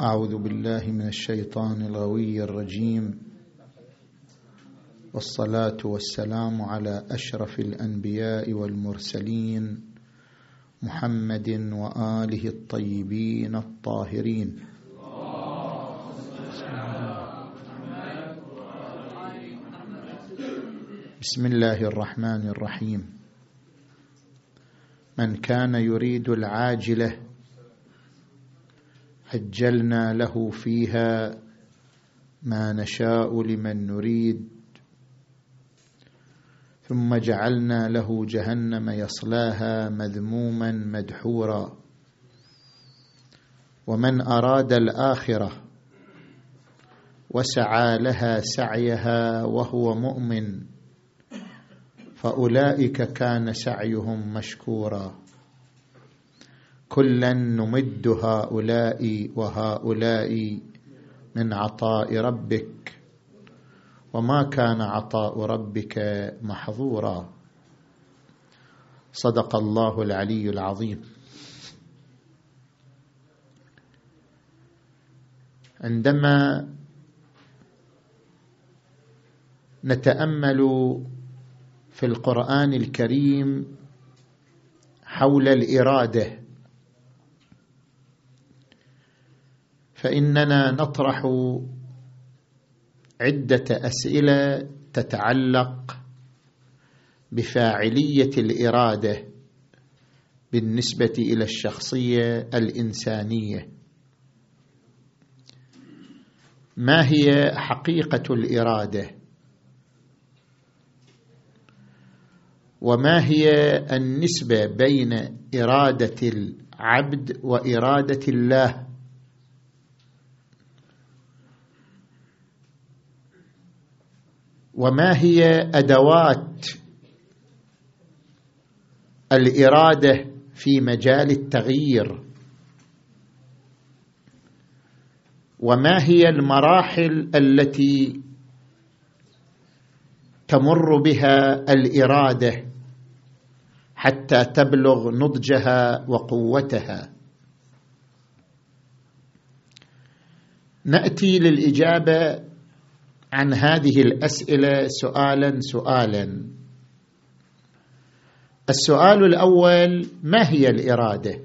أعوذ بالله من الشيطان الغوي الرجيم. والصلاة والسلام على أشرف الأنبياء والمرسلين محمد وآله الطيبين الطاهرين. بسم الله الرحمن الرحيم. من كان يريد العاجلة عجلنا له فيها ما نشاء لمن نريد. ثم جعلنا له جهنم يصلاها مذموما مدحورا. ومن أراد الآخرة وسعى لها سعيها وهو مؤمن فأولئك كان سعيهم مشكورا. كلا نمد هؤلاء وهؤلاء من عطاء ربك. وما كان عطاء ربك محظورا. صدق الله العلي العظيم. عندما نتأمل في القرآن الكريم حول الإرادة فإننا نطرح عدة أسئلة تتعلق بفاعلية الإرادة بالنسبة إلى الشخصية الإنسانية. ما هي حقيقة الإرادة؟ وما هي النسبة بين إرادة العبد وإرادة الله؟ وما هي أدوات الإرادة في مجال التغيير؟ وما هي المراحل التي تمر بها الإرادة حتى تبلغ نضجها وقوتها؟ نأتي للإجابة عن هذه الأسئلة سؤالا سؤالا. السؤال الأول ما هي الإرادة؟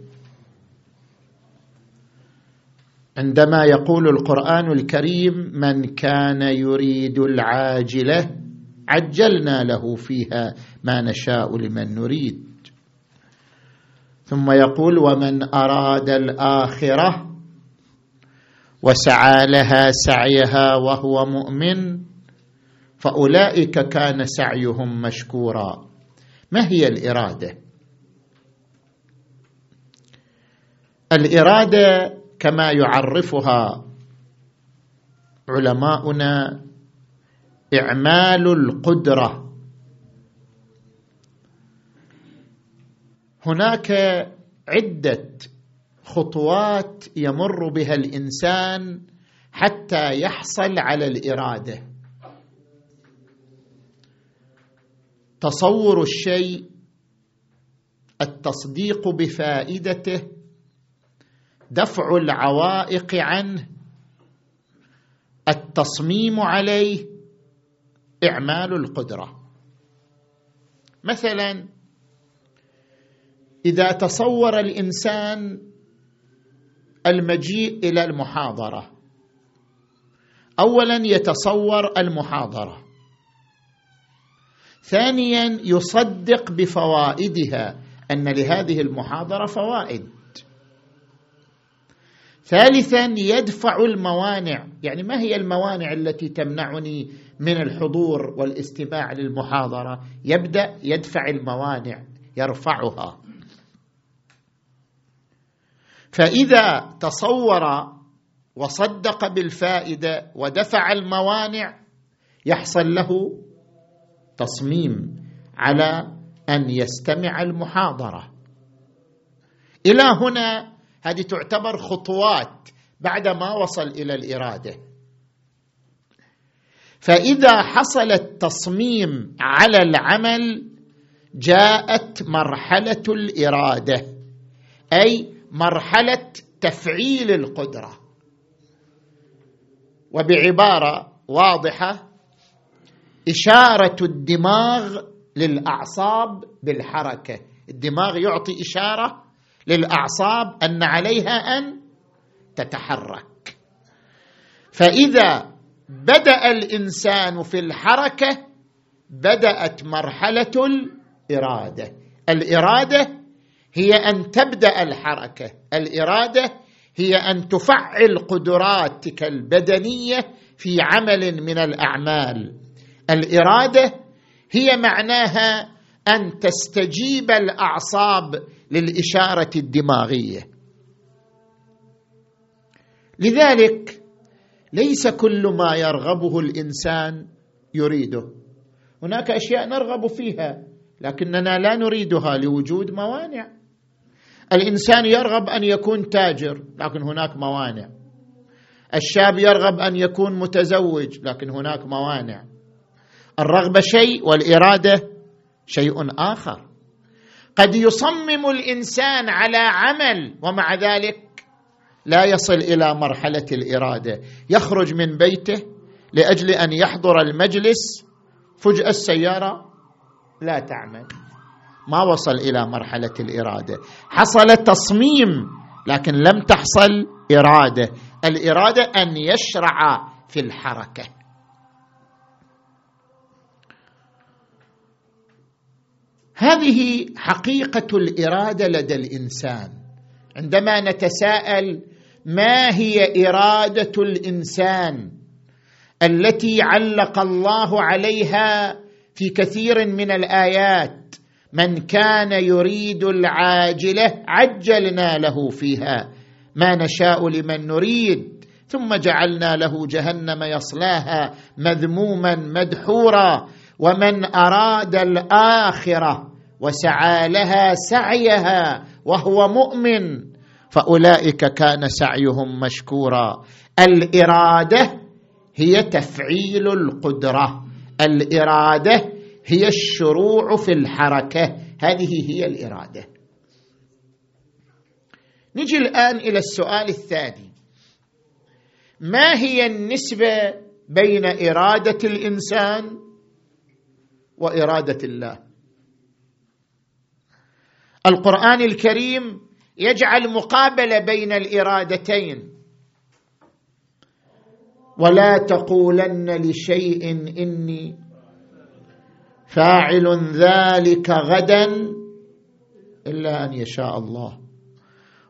عندما يقول القرآن الكريم من كان يريد العاجلة عجلنا له فيها ما نشاء لمن نريد. ثم يقول ومن أراد الآخرة وسعى لها سعيها وهو مؤمن فأولئك كان سعيهم مشكورا. ما هي الإرادة؟ الإرادة كما يعرفها علماؤنا إعمال القدرة. هناك عدة خطوات يمر بها الإنسان حتى يحصل على الإرادة. تصور الشيء التصديق بفائدته دفع العوائق عنه التصميم عليه إعمال القدرة. مثلا إذا تصور الإنسان المجيء إلى المحاضرة. اولا يتصور المحاضرة. ثانيا يصدق بفوائدها أن لهذه المحاضرة فوائد. ثالثا يدفع الموانع. يعني ما هي الموانع التي تمنعني من الحضور والاستماع للمحاضرة؟ يبدأ يدفع الموانع يرفعها. فإذا تصور وصدق بالفائدة ودفع الموانع يحصل له تصميم على أن يستمع المحاضرة. إلى هنا هذه تعتبر خطوات بعد ما وصل إلى الإرادة. فإذا حصل التصميم على العمل جاءت مرحلة الإرادة أي مرحلة تفعيل القدرة. وبعبارة واضحة إشارة الدماغ للأعصاب بالحركة. الدماغ يعطي إشارة للأعصاب أن عليها أن تتحرك. فإذا بدأ الإنسان في الحركة بدأت مرحلة الإرادة. الإرادة هي أن تبدأ الحركة. الإرادة هي أن تفعل قدراتك البدنية في عمل من الأعمال. الإرادة هي معناها أن تستجيب الأعصاب للإشارة الدماغية. لذلك ليس كل ما يرغبه الإنسان يريده. هناك أشياء نرغب فيها لكننا لا نريدها لوجود موانع. الإنسان يرغب أن يكون تاجر لكن هناك موانع. الشاب يرغب أن يكون متزوج لكن هناك موانع. الرغبة شيء والإرادة شيء آخر. قد يصمم الإنسان على عمل ومع ذلك لا يصل إلى مرحلة الإرادة. يخرج من بيته لأجل أن يحضر المجلس فجأة السيارة لا تعمل. ما وصل إلى مرحلة الإرادة. حصل تصميم لكن لم تحصل إرادة. الإرادة أن يشرع في الحركة. هذه حقيقة الإرادة لدى الإنسان. عندما نتساءل ما هي إرادة الإنسان التي علق الله عليها في كثير من الآيات؟ من كان يريد العاجلة عجلنا له فيها. ما نشاء لمن نريد. ثم جعلنا له جهنم يصلاها مذموما مدحورا. ومن أراد الآخرة وسعى لها سعيها وهو مؤمن. فأولئك كان سعيهم مشكورا. الإرادة هي تفعيل القدرة. الإرادة هي الشروع في الحركة. هذه هي الإرادة. نجي الآن إلى السؤال الثاني. ما هي النسبة بين إرادة الإنسان وإرادة الله؟ القرآن الكريم يجعل مقابلة بين الإرادتين. ولا تقولن لشيء إني فاعل ذلك غدا إلا أن يشاء الله.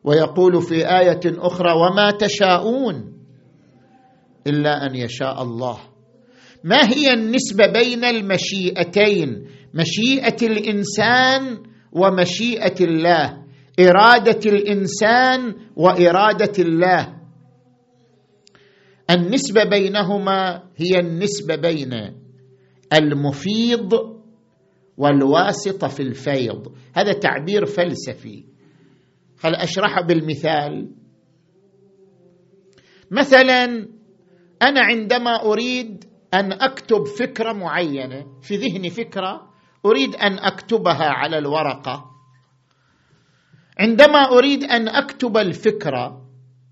ويقول في آية أخرى وما تشاءون إلا أن يشاء الله. ما هي النسبة بين المشيئتين؟ مشيئة الإنسان ومشيئة الله. إرادة الإنسان وإرادة الله. النسبة بينهما هي النسبة بين المفيض والواسطة في الفيض. هذا تعبير فلسفي. خل اشرحه بالمثال؟ مثلا أنا عندما أريد أن أكتب فكرة معينة في ذهني فكرة أريد أن أكتبها على الورقة. عندما أريد أن أكتب الفكرة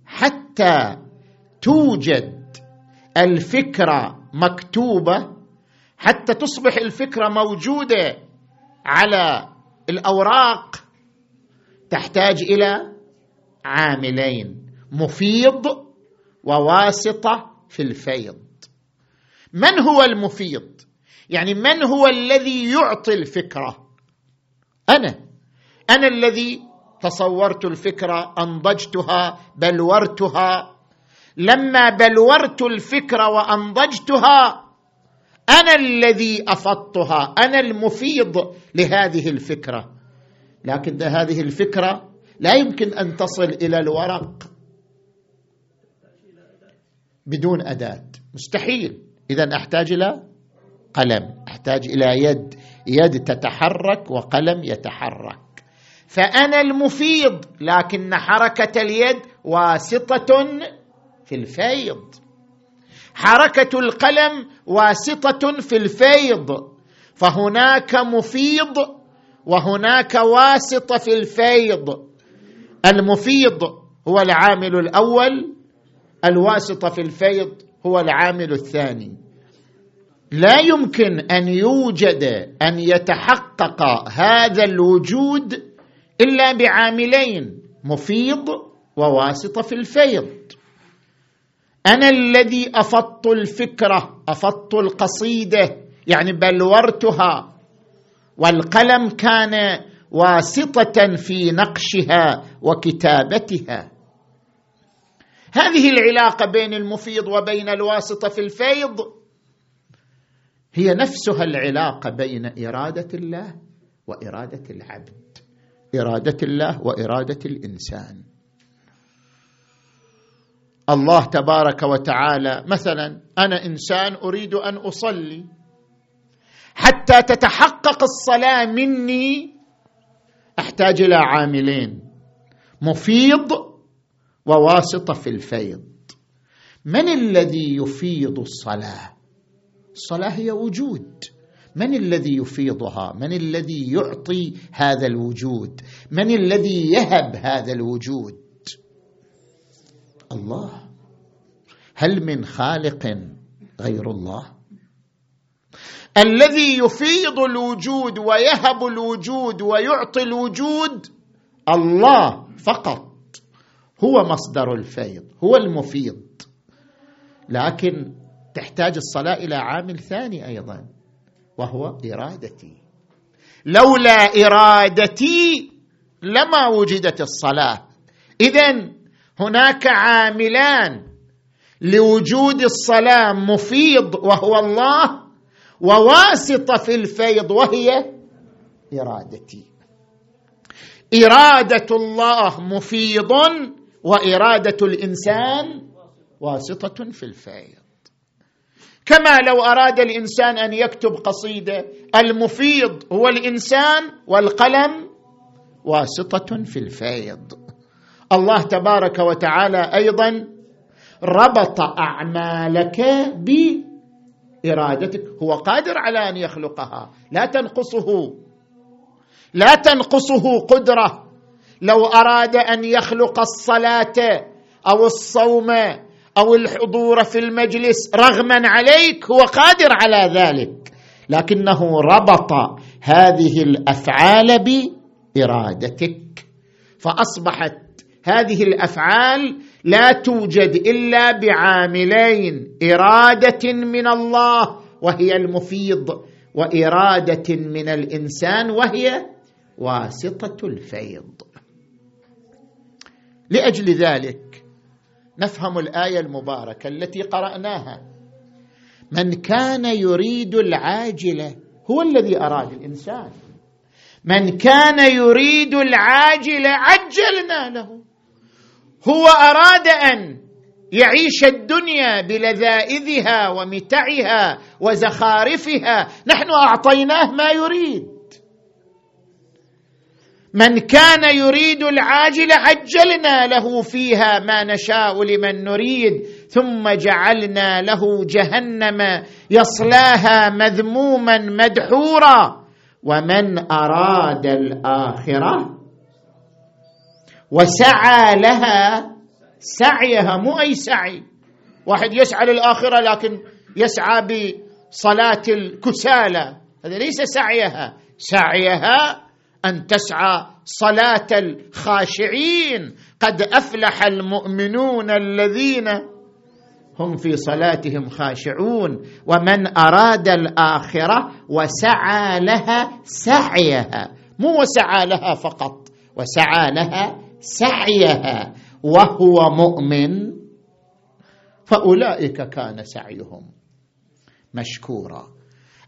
حتى توجد الفكرة مكتوبة حتى تصبح الفكرة موجودة على الأوراق. تحتاج إلى عاملين مفيض وواسطة في الفيض. من هو المفيض؟ يعني من هو الذي يعطي الفكرة؟ أنا. أنا الذي تصورت الفكرة أنضجتها بلورتها. لما بلورت الفكرة وأنضجتها أنا الذي أفضتها أنا المفيض لهذه الفكرة. لكن هذه الفكرة لا يمكن أن تصل إلى الورق بدون أداة. مستحيل. إذا أحتاج إلى قلم. أحتاج إلى يد. يد تتحرك وقلم يتحرك. فأنا المفيض لكن حركة اليد واسطة في الفيض. حركة القلم واسطة في الفيض فهناك مفيض وهناك واسطة في الفيض. المفيض هو العامل الأول الواسطة في الفيض هو العامل الثاني. لا يمكن أن يوجد أن يتحقق هذا الوجود إلا بعاملين مفيض وواسطة في الفيض. أنا الذي أفضت الفكرة أفضت القصيدة يعني بلورتها والقلم كان واسطة في نقشها وكتابتها. هذه العلاقة بين المفيض وبين الواسطة في الفيض هي نفسها العلاقة بين إرادة الله وإرادة العبد. إرادة الله وإرادة الإنسان. الله تبارك وتعالى. مثلا أنا إنسان أريد أن أصلي. حتى تتحقق الصلاة مني أحتاج إلى عاملين. مفيض وواسطه في الفيض. من الذي يفيض الصلاة؟ الصلاة هي وجود. من الذي يفيضها؟ من الذي يعطي هذا الوجود؟ من الذي يهب هذا الوجود؟ الله؟ هل من خالق غير الله؟ الذي يفيض الوجود ويهب الوجود ويعطي الوجود الله فقط هو مصدر الفيض هو المفيض. لكن تحتاج الصلاة إلى عامل ثاني أيضا وهو إرادتي. لولا إرادتي لما وجدت الصلاة. اذا هناك عاملان لوجود الصلاة مفيض وهو الله وواسطة في الفيض وهي إرادتي. إرادة الله مفيض وإرادة الإنسان واسطة في الفيض. كما لو أراد الإنسان أن يكتب قصيدة المفيض هو الإنسان والقلم واسطة في الفيض. الله تبارك وتعالى أيضا ربط أعمالك بإرادتك. هو قادر على أن يخلقها. لا تنقصه. لا تنقصه قدرة. لو أراد أن يخلق الصلاة أو الصوم أو الحضور في المجلس رغما عليك هو قادر على ذلك. لكنه ربط هذه الأفعال بإرادتك. فأصبحت هذه الأفعال لا توجد إلا بعاملين إرادة من الله وهي المفيض وإرادة من الإنسان وهي واسطة الفيض. لأجل ذلك نفهم الآية المباركة التي قرأناها. من كان يريد العاجلة هو الذي أراد الإنسان. من كان يريد العاجلة عجلنا له. هو أراد أن يعيش الدنيا بلذائذها ومتعها وزخارفها. نحن أعطيناه ما يريد. من كان يريد العاجل عجلنا له فيها ما نشاء لمن نريد. ثم جعلنا له جهنم يصلاها مذموما مدحورا. ومن أراد الآخرة وسعى لها سعيها مو أي سعي. واحد يسعى للآخرة لكن يسعى بصلاة الكسالى. هذا ليس سعيها. سعيها أن تسعى صلاة الخاشعين. قد أفلح المؤمنون الذين هم في صلاتهم خاشعون. ومن أراد الآخرة وسعى لها سعيها. مو وسعى لها فقط وسعى لها سعيها وهو مؤمن فأولئك كان سعيهم مشكورا.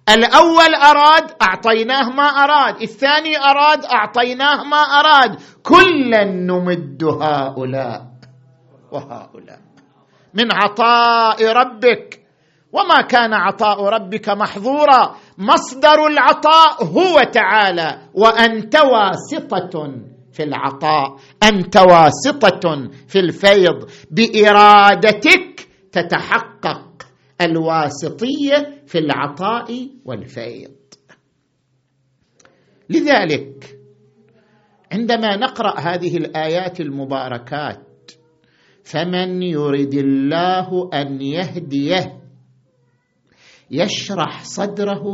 الأول أراد أعطيناه ما أراد. الثاني أراد أعطيناه ما أراد. كلا نمد هؤلاء وهؤلاء من عطاء ربك. وما كان عطاء ربك محظورا. مصدر العطاء هو تعالى وأنت واسطة في العطاء. أنت واسطة في الفيض. بإرادتك تتحقق الواسطية في العطاء والفيض. لذلك عندما نقرأ هذه الآيات المباركات فمن يرد الله أن يهديه يشرح صدره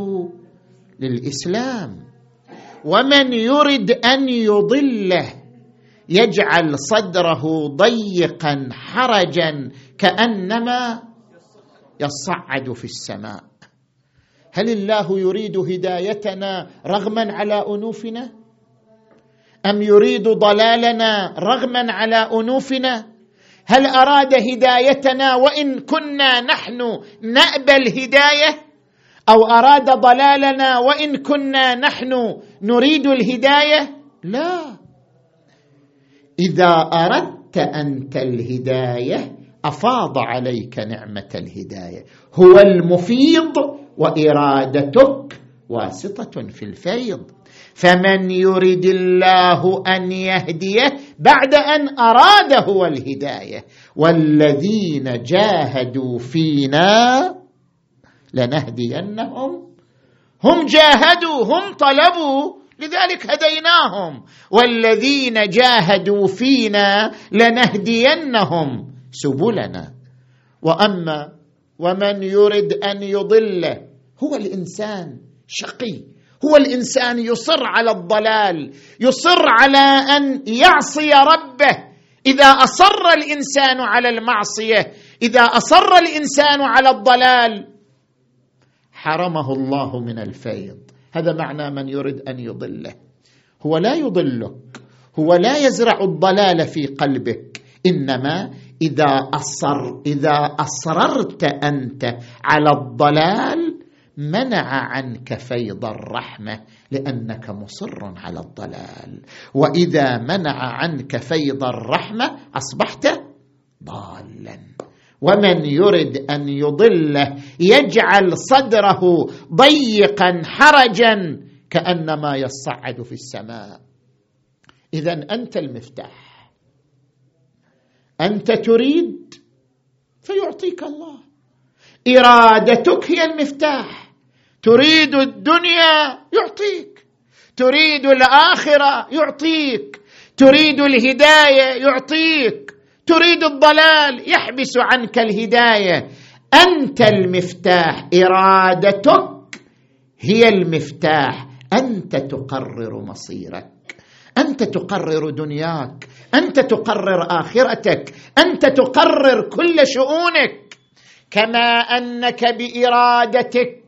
للإسلام. ومن يرد أن يضله يجعل صدره ضيقا حرجا كأنما يصعد في السماء. هل الله يريد هدايتنا رغما على أنوفنا؟ أم يريد ضلالنا رغما على أنوفنا؟ هل أراد هدايتنا وإن كنا نحن نأبى الهداية؟ أو أراد ضلالنا وإن كنا نحن نريد الهداية؟ لا. إذا أردت انت الهداية أفاض عليك نعمة الهداية. هو المفيض وإرادتك واسطة في الفيض. فمن يرد الله أن يهديه بعد أن اراد هو الهداية. والذين جاهدوا فينا لنهدينهم هم جاهدوا هم طلبوا لذلك هديناهم. والذين جاهدوا فينا لنهدينهم سبلنا. وأما ومن يرد أن يضله هو الإنسان شقي. هو الإنسان يصر على الضلال يصر على أن يعصي ربه. إذا أصر الإنسان على المعصية إذا أصر الإنسان على الضلال حرمه الله من الفيض. هذا معنى من يريد أن يضله. هو لا يضلك. هو لا يزرع الضلال في قلبك. إنما إذا أصر إذا أصررت أنت على الضلال منع عنك فيض الرحمة لأنك مصر على الضلال. وإذا منع عنك فيض الرحمة أصبحت ضالا. ومن يرد أن يضله يجعل صدره ضيقا حرجا كأنما يصعد في السماء. اذا أنت المفتاح. أنت تريد فيعطيك الله. إرادتك هي المفتاح. تريد الدنيا يعطيك. تريد الآخرة يعطيك. تريد الهداية يعطيك. تريد الضلال يحبس عنك الهداية. أنت المفتاح إرادتك هي المفتاح. أنت تقرر مصيرك. أنت تقرر دنياك. أنت تقرر آخرتك. أنت تقرر كل شؤونك. كما أنك بإرادتك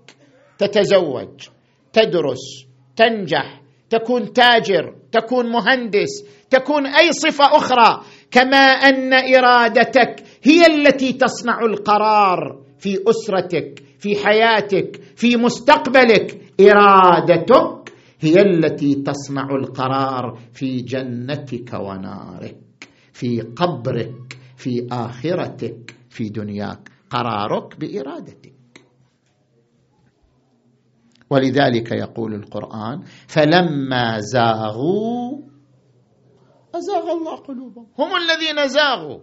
تتزوج تدرس تنجح تكون تاجر تكون مهندس تكون أي صفة أخرى. كما أن إرادتك هي التي تصنع القرار في أسرتك في حياتك في مستقبلك. إرادتك هي التي تصنع القرار في جنتك ونارك في قبرك في آخرتك في دنياك. قرارك بإرادتك. ولذلك يقول القرآن فلما زاغوا أزاغ الله قلوبهم. هم الذين زاغوا.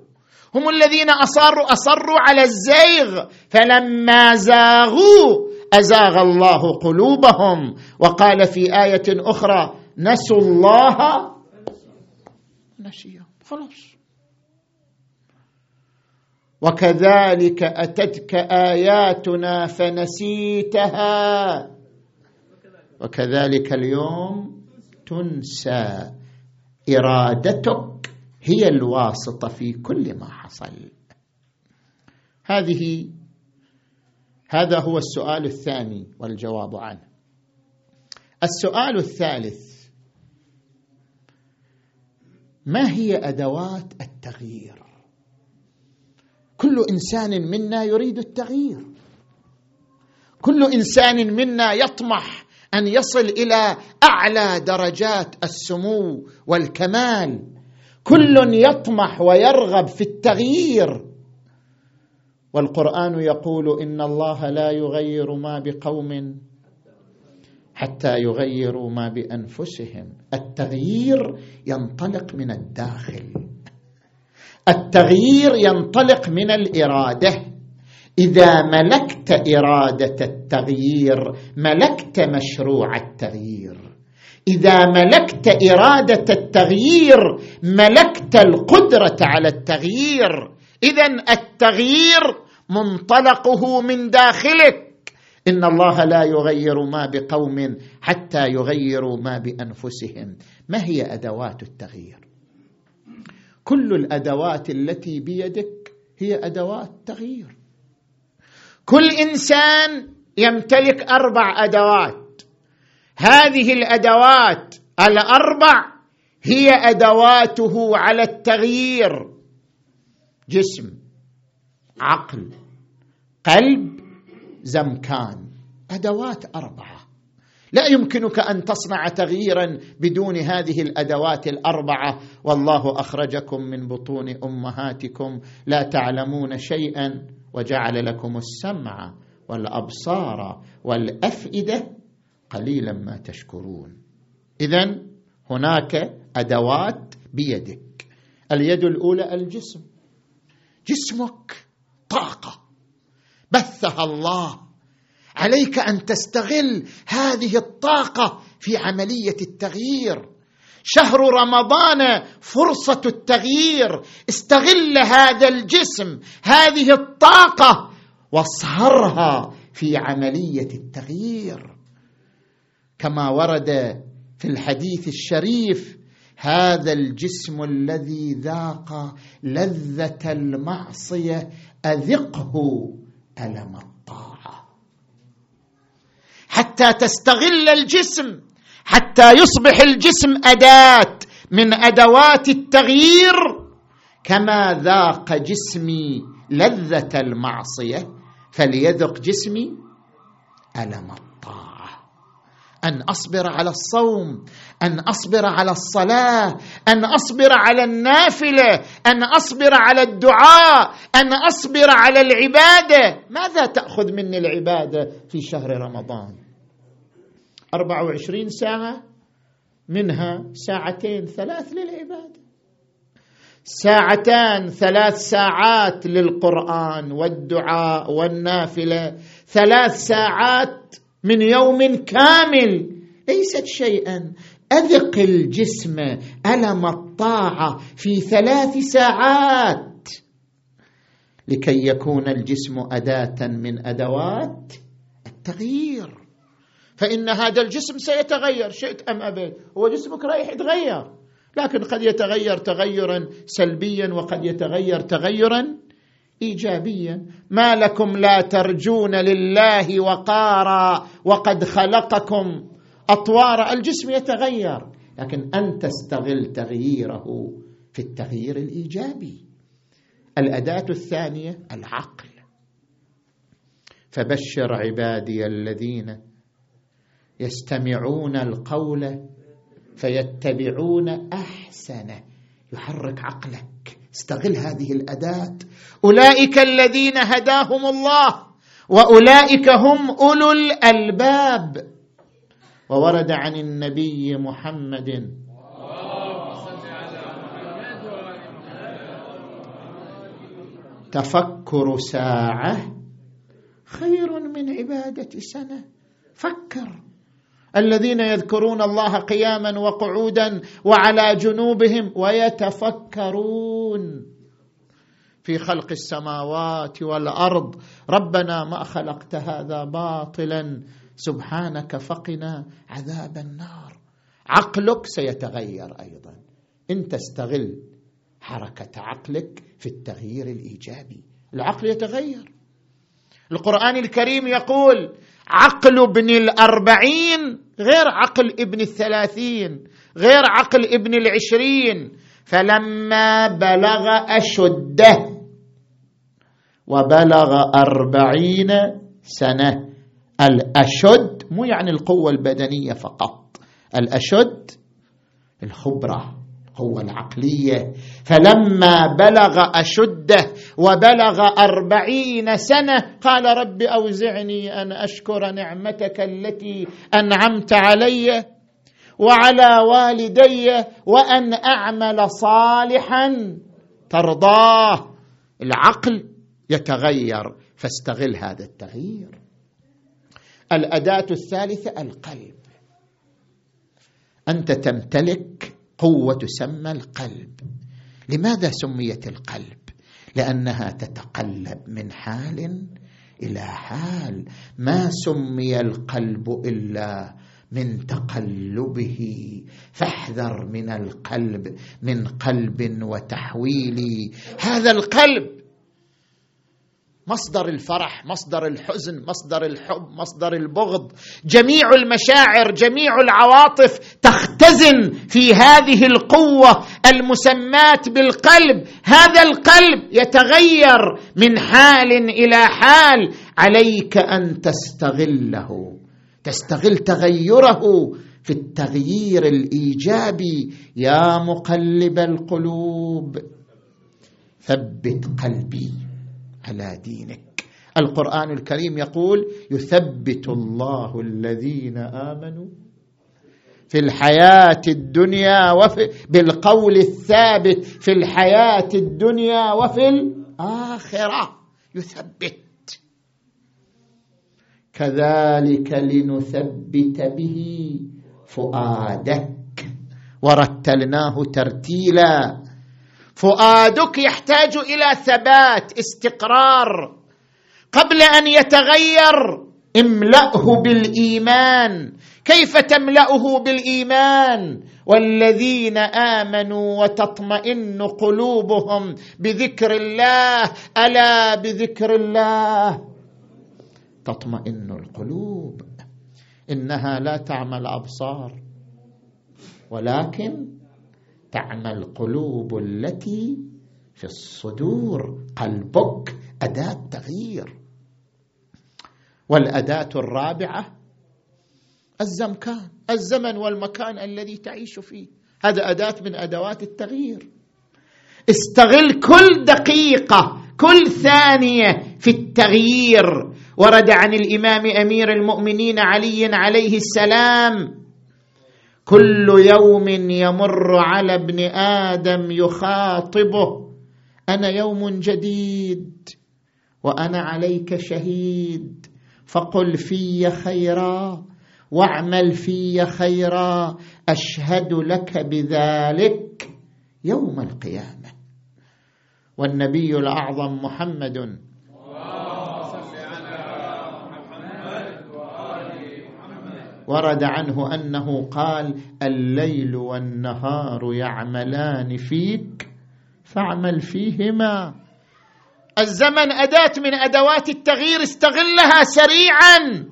هم الذين اصروا أصروا على الزيغ. فلما زاغوا أزاغ الله قلوبهم. وقال في آية أخرى نسوا الله. نسيهم. خلاص. وكذلك أتتك آياتنا فنسيتها. وكذلك اليوم تنسى. إرادتك هي الواسطة في كل ما حصل. هذه هذا هو السؤال الثاني والجواب عنه. السؤال الثالث ما هي أدوات التغيير؟ كل إنسان منا يريد التغيير. كل إنسان منا يطمح أن يصل إلى أعلى درجات السمو والكمال. كل يطمح ويرغب في التغيير. والقرآن يقول إن الله لا يغير ما بقوم حتى يغيروا ما بأنفسهم. التغيير ينطلق من الداخل. التغيير ينطلق من الإرادة. إذا ملكت إرادة التغيير ملكت مشروع التغيير. إذا ملكت إرادة التغيير ملكت القدرة على التغيير. اذا التغيير منطلقه من داخلك. إن الله لا يغير ما بقوم حتى يغيروا ما بأنفسهم. ما هي أدوات التغيير؟ كل الأدوات التي بيدك هي أدوات تغيير. كل إنسان يمتلك أربع أدوات. هذه الأدوات الأربع هي أدواته على التغيير. جسم عقل قلب زمكان. أدوات أربعة. لا يمكنك أن تصنع تغييرا بدون هذه الأدوات الأربعة. والله أخرجكم من بطون أمهاتكم. لا تعلمون شيئا. وجعل لكم السمع والأبصار والأفئدة قليلا ما تشكرون. اذا هناك أدوات بيدك. اليد الأولى الجسم. جسمك طاقة. بثها الله. عليك أن تستغل هذه الطاقة في عملية التغيير. شهر رمضان فرصة التغيير. استغل هذا الجسم هذه الطاقة واصهرها في عملية التغيير. كما ورد في الحديث الشريف هذا الجسم الذي ذاق لذة المعصية أذقه ألم الطاعة. حتى تستغل الجسم حتى يصبح الجسم أداة من أدوات التغيير كما ذاق جسمي لذة المعصية فليذق جسمي ألم الطاعة. أن أصبر على الصوم أن أصبر على الصلاة أن أصبر على النافلة أن أصبر على الدعاء أن أصبر على العبادة. ماذا تأخذ مني العبادة في شهر رمضان؟ 24 ساعة منها ساعتين ثلاث للعبادة. ساعتان ثلاث ساعات للقرآن والدعاء والنافلة. ثلاث ساعات من يوم كامل. ليست شيئا. أذق الجسم ألم الطاعة في ثلاث ساعات. لكي يكون الجسم أداة من أدوات التغيير. فإن هذا الجسم سيتغير. شئت أم أبيت؟ هو جسمك رايح يتغير. لكن قد يتغير تغيرا سلبيا وقد يتغير تغيرا ايجابيا. ما لكم لا ترجون لله وقارا وقد خلقكم. أطوار الجسم يتغير. لكن أن تستغل تغييره في التغيير الإيجابي. الأداة الثانية العقل. فبشر عبادي الذين يستمعون القول فيتبعون احسنه يحرك عقلك. استغل هذه الأداة. أولئك الذين هداهم الله وأولئك هم أولو الألباب. وورد عن النبي محمد. تفكر ساعة خير من عبادة سنة. فكر. الذين يذكرون الله قياما وقعودا وعلى جنوبهم ويتفكرون في خلق السماوات والأرض. ربنا ما خلقت هذا باطلا. سبحانك فقنا عذاب النار. عقلك سيتغير أيضا. انت استغل حركة عقلك في التغيير الإيجابي. العقل يتغير. القرآن الكريم يقول عقل ابن الأربعين غير عقل ابن الثلاثين غير عقل ابن العشرين. فلما بلغ أشده وبلغ أربعين سنة الأشد مو يعني القوة البدنية فقط الأشد الخبرة. القوة العقلية فلما بلغ أشده وبلغ أربعين سنة قال رب أوزعني أن أشكر نعمتك التي أنعمت علي وعلى والدي وأن أعمل صالحا ترضاه. العقل يتغير. فاستغل هذا التغيير. الأداة الثالثة القلب. أنت تمتلك قوة تسمى القلب. لماذا سميت القلب؟ لأنها تتقلب من حال إلى حال. ما سمي القلب إلا من تقلبه. فاحذر من القلب من قلب وتحويل هذا القلب مصدر الفرح مصدر الحزن مصدر الحب مصدر البغض. جميع المشاعر جميع العواطف تختزن في هذه القوة المسماة بالقلب. هذا القلب يتغير من حال إلى حال. عليك أن تستغله. تستغل تغيره في التغيير الإيجابي. يا مقلب القلوب ثبت قلبي. على دينك. القرآن الكريم يقول يثبت الله الذين آمنوا في الحياة الدنيا وفي بالقول الثابت في الحياة الدنيا وفي الآخرة. يثبت. كذلك لنثبت به فؤادك. ورتلناه ترتيلا. فؤادك يحتاج إلى ثبات استقرار. قبل أن يتغير املأه بالإيمان. كيف تملأه بالإيمان؟ والذين آمنوا وتطمئن قلوبهم بذكر الله. ألا بذكر الله؟ تطمئن القلوب. إنها لا تعمى الابصار ولكن تعمى القلوب التي في الصدور قلبك أداة تغيير. والأداة الرابعة الزمكان الزمن والمكان الذي تعيش فيه. هذا أداة من أدوات التغيير. استغل كل دقيقة كل ثانية في التغيير. ورد عن الإمام أمير المؤمنين علي عليه السلام كل يوم يمر على ابن آدم يخاطبه. أنا يوم جديد وأنا عليك شهيد. فقل في خيرا واعمل في خيرا. أشهد لك بذلك يوم القيامة. والنبي الأعظم محمد ورد عنه أنه قال الليل والنهار يعملان فيك فاعمل فيهما. الزمن أداة من أدوات التغيير استغلها سريعا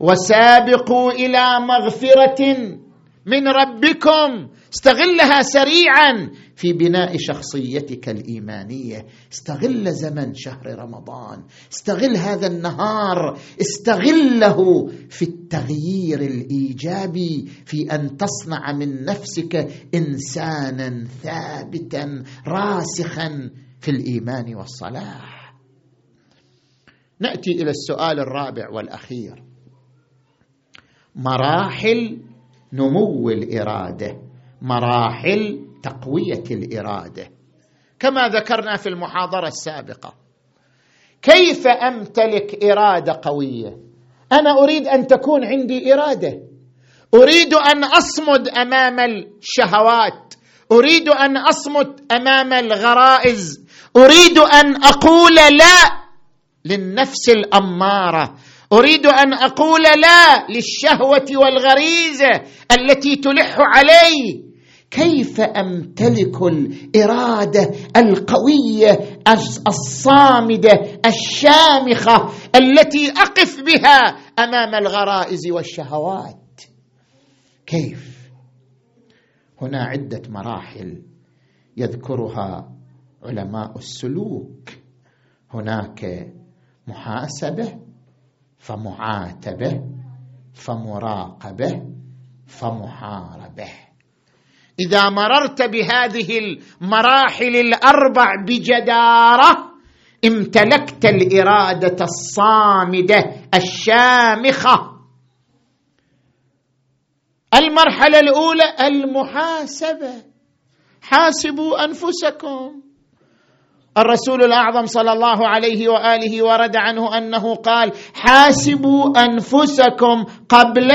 وسابقوا إلى مغفرة من ربكم. استغلها سريعا في بناء شخصيتك الإيمانية. استغل زمن شهر رمضان. استغل هذا النهار. استغله في التغيير الإيجابي في أن تصنع من نفسك انسانا ثابتا راسخا في الإيمان والصلاح. نأتي إلى السؤال الرابع والأخير. مراحل نمو الإرادة مراحل تقوية الإرادة. كما ذكرنا في المحاضرة السابقة كيف أمتلك إرادة قوية؟ أنا أريد أن تكون عندي إرادة. أريد أن أصمد أمام الشهوات. أريد أن أصمد أمام الغرائز. أريد أن أقول لا للنفس الأمارة. أريد أن أقول لا للشهوة والغريزه التي تلح علي. كيف أمتلك الإرادة القويه الصامده الشامخه التي أقف بها أمام الغرائز والشهوات؟ كيف؟ هنا عدة مراحل يذكرها علماء السلوك. هناك محاسبة فمعاتبه فمراقبه فمحاربه. إذا مررت بهذه المراحل الأربع بجدارة امتلكت الإرادة الصامدة الشامخة. المرحلة الأولى المحاسبة. حاسبوا أنفسكم. الرسول الأعظم صلى الله عليه وآله ورد عنه أنه قال حاسبوا أنفسكم قبل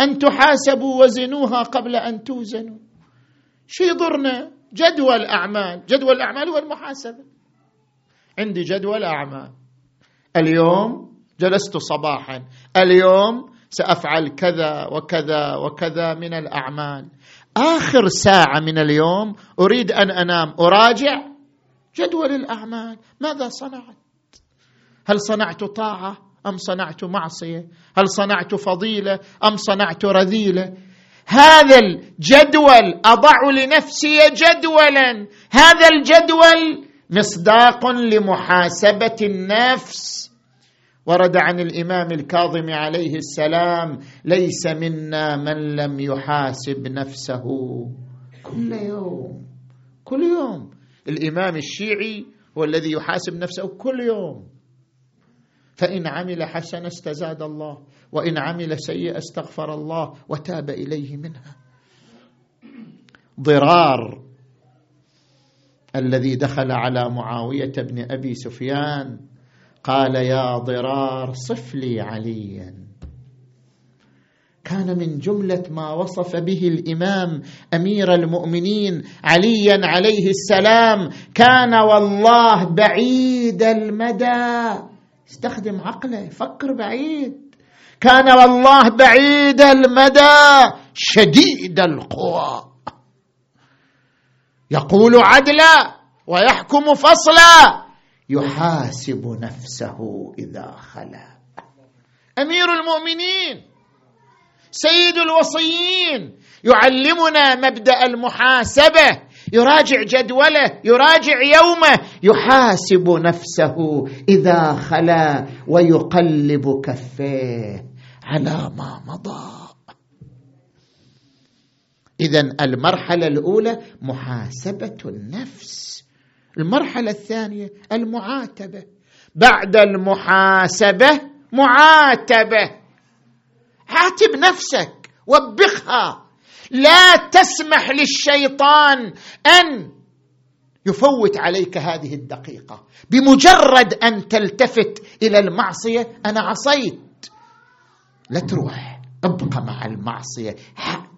أن تحاسبوا وزنوها قبل أن توزنوا. شو يضرنا؟ جدول أعمال. جدول الأعمال هو المحاسبة. عندي جدول أعمال. اليوم جلست صباحا. اليوم سأفعل كذا وكذا وكذا من الأعمال. آخر ساعة من اليوم أريد أن أنام. أراجع؟ جدول الأعمال ماذا صنعت؟ هل صنعت طاعة أم صنعت معصية؟ هل صنعت فضيلة أم صنعت رذيلة؟ هذا الجدول أضع لنفسي جدولا. هذا الجدول مصداق لمحاسبة النفس. ورد عن الإمام الكاظم عليه السلام ليس منا من لم يحاسب نفسه. كل يوم كل يوم. الإمام الشيعي هو الذي يحاسب نفسه كل يوم. فإن عمل حسنه استزاد الله وإن عمل سيئة استغفر الله وتاب إليه منها. ضرار الذي دخل على معاوية بن أبي سفيان قال يا ضرار صف لي عليا. كان من جملة ما وصف به الإمام أمير المؤمنين عليا عليه السلام كان والله بعيد المدى. استخدم عقله فكر بعيد. كان والله بعيد المدى شديد القوى. يقول عدلا ويحكم فصلا يحاسب نفسه إذا خلا. أمير المؤمنين سيد الوصيين يعلمنا مبدأ المحاسبة يراجع جدوله يراجع يومه يحاسب نفسه إذا خلا ويقلب كفيه على ما مضى. اذا المرحلة الأولى محاسبة النفس المرحلة الثانية المعاتبة. بعد المحاسبة معاتبة. عاتب نفسك وبخها. لا تسمح للشيطان أن يفوت عليك هذه الدقيقة. بمجرد أن تلتفت إلى المعصية أنا عصيت. لا تروح ابقى مع المعصية.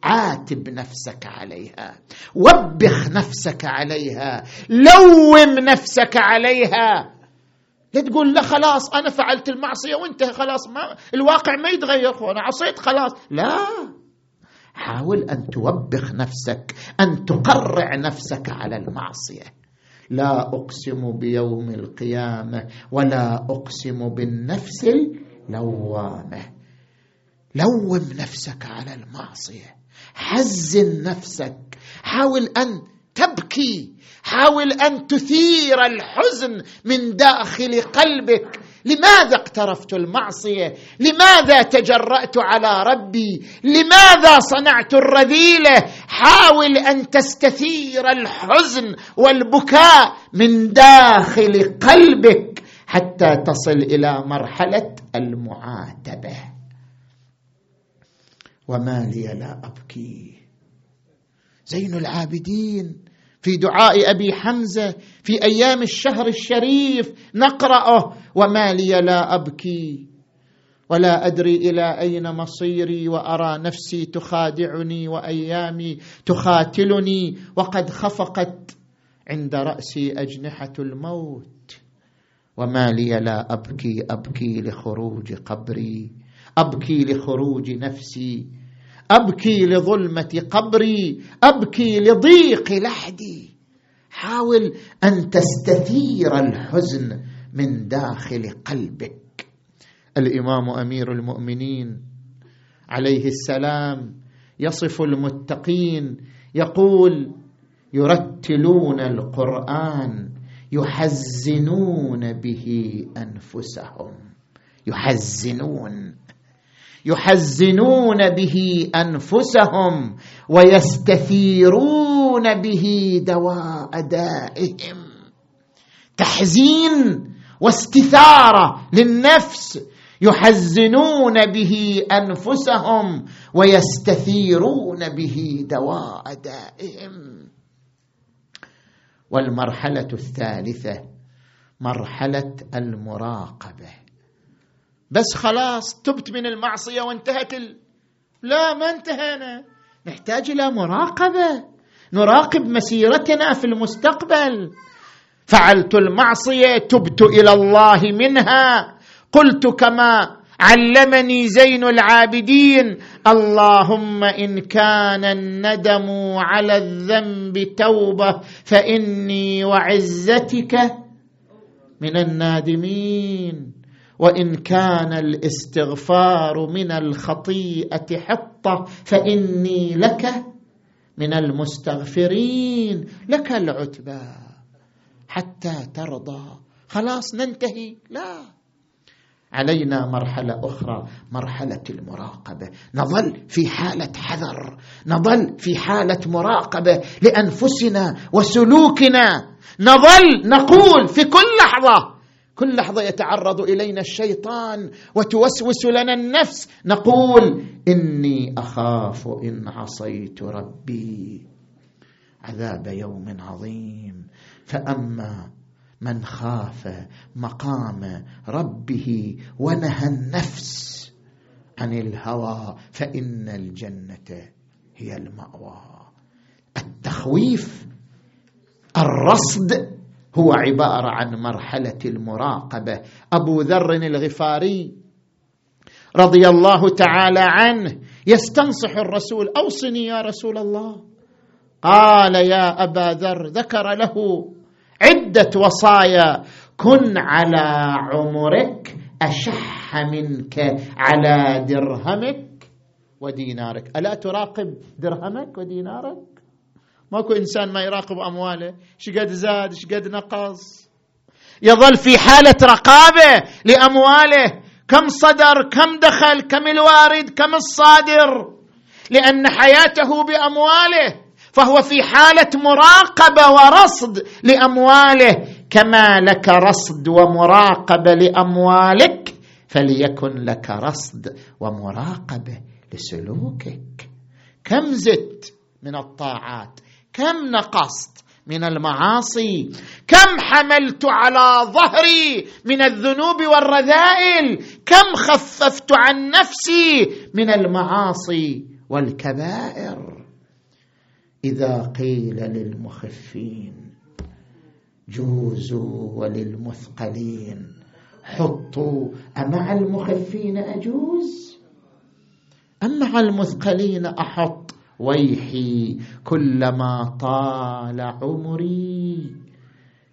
عاتب نفسك عليها. وبخ نفسك عليها. لوم نفسك عليها. لا تقول لا خلاص أنا فعلت المعصية وانت خلاص ما الواقع ما يتغير أنا عصيت خلاص. لا. حاول أن توبخ نفسك أن تقرع نفسك على المعصية. لا أقسم بيوم القيامة ولا أقسم بالنفس اللوامة. لوم نفسك على المعصية. حزن نفسك. حاول أن تبكي. حاول أن تثير الحزن من داخل قلبك. لماذا اقترفت المعصية؟ لماذا تجرأت على ربي؟ لماذا صنعت الرذيلة؟ حاول أن تستثير الحزن والبكاء من داخل قلبك حتى تصل إلى مرحلة المعاتبة. وما لي لا أبكي. زين العابدين في دعاء أبي حمزة في أيام الشهر الشريف نقرأه. وما لي لا أبكي ولا أدري إلى أين مصيري وأرى نفسي تخادعني وأيامي تخاتلني وقد خفقت عند رأسي أجنحة الموت. وما لي لا أبكي أبكي لخروج قبري أبكي لخروج نفسي. أبكي لظلمة قبري أبكي لضيق لحدي. حاول أن تستثير الحزن من داخل قلبك. الإمام أمير المؤمنين عليه السلام يصف المتقين يقول يرتلون القرآن يحزنون به أنفسهم. يحزنون. يحزنون به أنفسهم ويستثيرون به دواء دائهم. تحزين واستثارة للنفس يحزنون به أنفسهم ويستثيرون به دواء دائهم. والمرحلة الثالثة مرحلة المراقبة. بس خلاص تبت من المعصية وانتهت لا ما انتهينا. نحتاج إلى مراقبة. نراقب مسيرتنا في المستقبل. فعلت المعصية تبت إلى الله منها. قلت كما علمني زين العابدين اللهم إن كان الندم على الذنب توبة فإني وعزتك من النادمين. وإن كان الاستغفار من الخطيئة حطة فإني لك من المستغفرين لك العتبى حتى ترضى. خلاص ننتهي. لا. علينا مرحلة أخرى مرحلة المراقبة. نظل في حالة حذر نظل في حالة مراقبة لأنفسنا وسلوكنا. نظل نقول في كل لحظة كل لحظة يتعرض إلينا الشيطان وتوسوس لنا النفس. نقول إني أخاف إن عصيت ربي عذاب يوم عظيم. فأما من خاف مقام ربه ونهى النفس عن الهوى فإن الجنة هي المأوى. التخويف الرصد هو عبارة عن مرحلة المراقبة. أبو ذر الغفاري رضي الله تعالى عنه يستنصح الرسول أوصني يا رسول الله. قال يا أبا ذر ذكر له عدة وصايا. كن على عمرك أشح منك على درهمك. ودينارك. ألا تراقب درهمك ودينارك؟ ماكو إنسان ما يراقب أمواله. شقد زاد؟ شقد نقص؟ يظل في حالة رقابة لأمواله. كم صدر كم دخل كم الوارد كم الصادر. لأن حياته بأمواله فهو في حالة مراقبة ورصد لأمواله. كما لك رصد ومراقبة لأموالك فليكن لك رصد ومراقبة لسلوكك. كم زدت من الطاعات؟ كم نقصت من المعاصي؟ كم حملت على ظهري من الذنوب والرذائل؟ كم خففت عن نفسي من المعاصي والكبائر؟ إذا قيل للمخفين جوزوا وللمثقلين حطوا أمع المخفين أجوز؟ ام مع المثقلين أحط؟ ويحي كلما طال عمري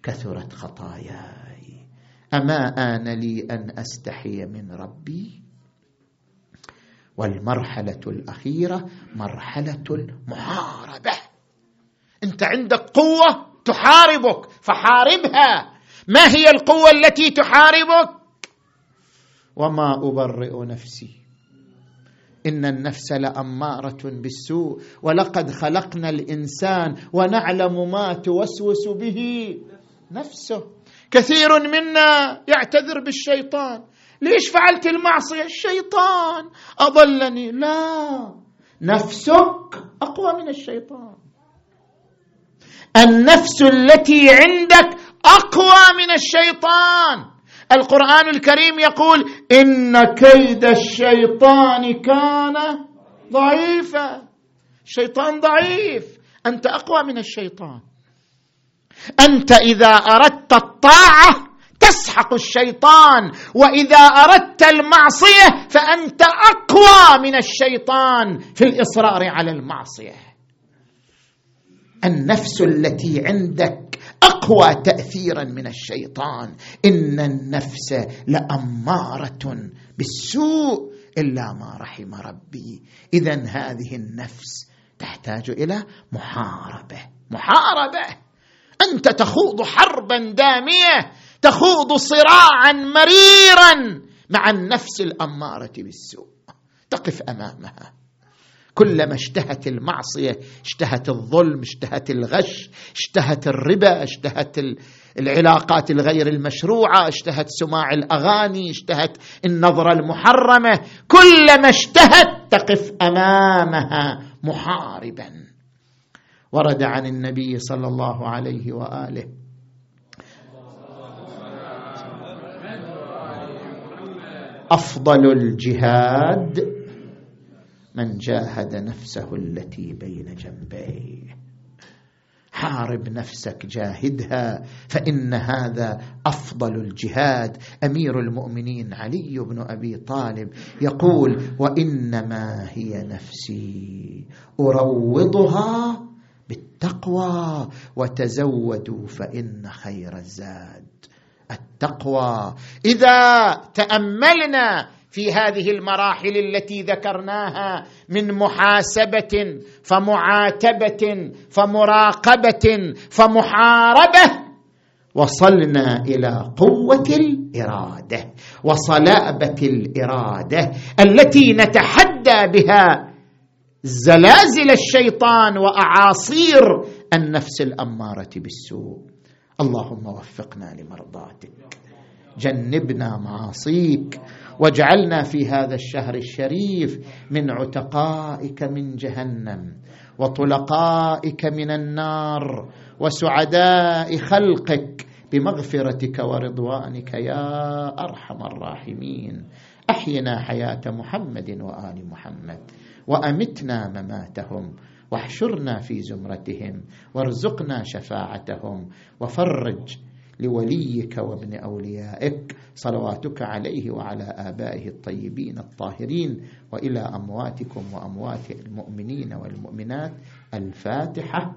كثرت خطاياي. أما آن لي أن أستحي من ربي؟ والمرحلة الأخيرة مرحلة المحاربة. أنت عندك قوة تحاربك فحاربها. ما هي القوة التي تحاربك؟ وما أبرئ نفسي إن النفس لأمارة بالسوء ولقد خلقنا الإنسان ونعلم ما توسوس به نفسه. كثير منا يعتذر بالشيطان. ليش فعلت المعصية؟ الشيطان أضلني. لا نفسك أقوى من الشيطان. النفس التي عندك أقوى من الشيطان. القرآن الكريم يقول إن كيد الشيطان كان ضعيفا. الشيطان ضعيف. أنت أقوى من الشيطان. أنت إذا أردت الطاعة تسحق الشيطان وإذا أردت المعصية فأنت أقوى من الشيطان في الإصرار على المعصية. النفس التي عندك أقوى تاثيرا من الشيطان. إن النفس لأمارة بالسوء إلا ما رحم ربي. اذا هذه النفس تحتاج إلى محاربة. محاربة! أنت تخوض حربا دامية تخوض صراعا مريرا مع النفس الأمارة بالسوء. تقف أمامها. كلما اشتهت المعصية اشتهت الظلم اشتهت الغش اشتهت الربا اشتهت العلاقات الغير المشروعة اشتهت سماع الأغاني اشتهت النظرة المحرمة كلما اشتهت تقف أمامها محاربا. ورد عن النبي صلى الله عليه وآله. أفضل الجهاد من جاهد نفسه التي بين جنبيه. حارب نفسك جاهدها فإن هذا أفضل الجهاد. أمير المؤمنين علي بن أبي طالب يقول وإنما هي نفسي أروضها بالتقوى وتزودوا فإن خير الزاد. التقوى. إذا تأملنا في هذه المراحل التي ذكرناها من محاسبة فمعاتبة فمراقبة فمحاربة. وصلنا إلى قوة الإرادة وصلابة الإرادة التي نتحدى بها زلازل الشيطان وأعاصير النفس الأمارة بالسوء. اللهم وفقنا لمرضاتك. جنبنا معاصيك واجعلنا في هذا الشهر الشريف من عتقائك من جهنم وطلقائك من النار وسعداء خلقك بمغفرتك ورضوانك يا أرحم الراحمين. أحينا حياة محمد وآل محمد وأمتنا مماتهم واحشرنا في زمرتهم وارزقنا شفاعتهم وفرج لوليك وابن أوليائك صلواتك عليه وعلى آبائه الطيبين الطاهرين وإلى أمواتكم وأموات المؤمنين والمؤمنات الفاتحة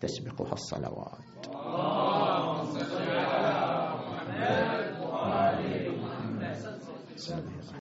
تسبقها الصلوات. اللهم صل على محمد وعلى محمد.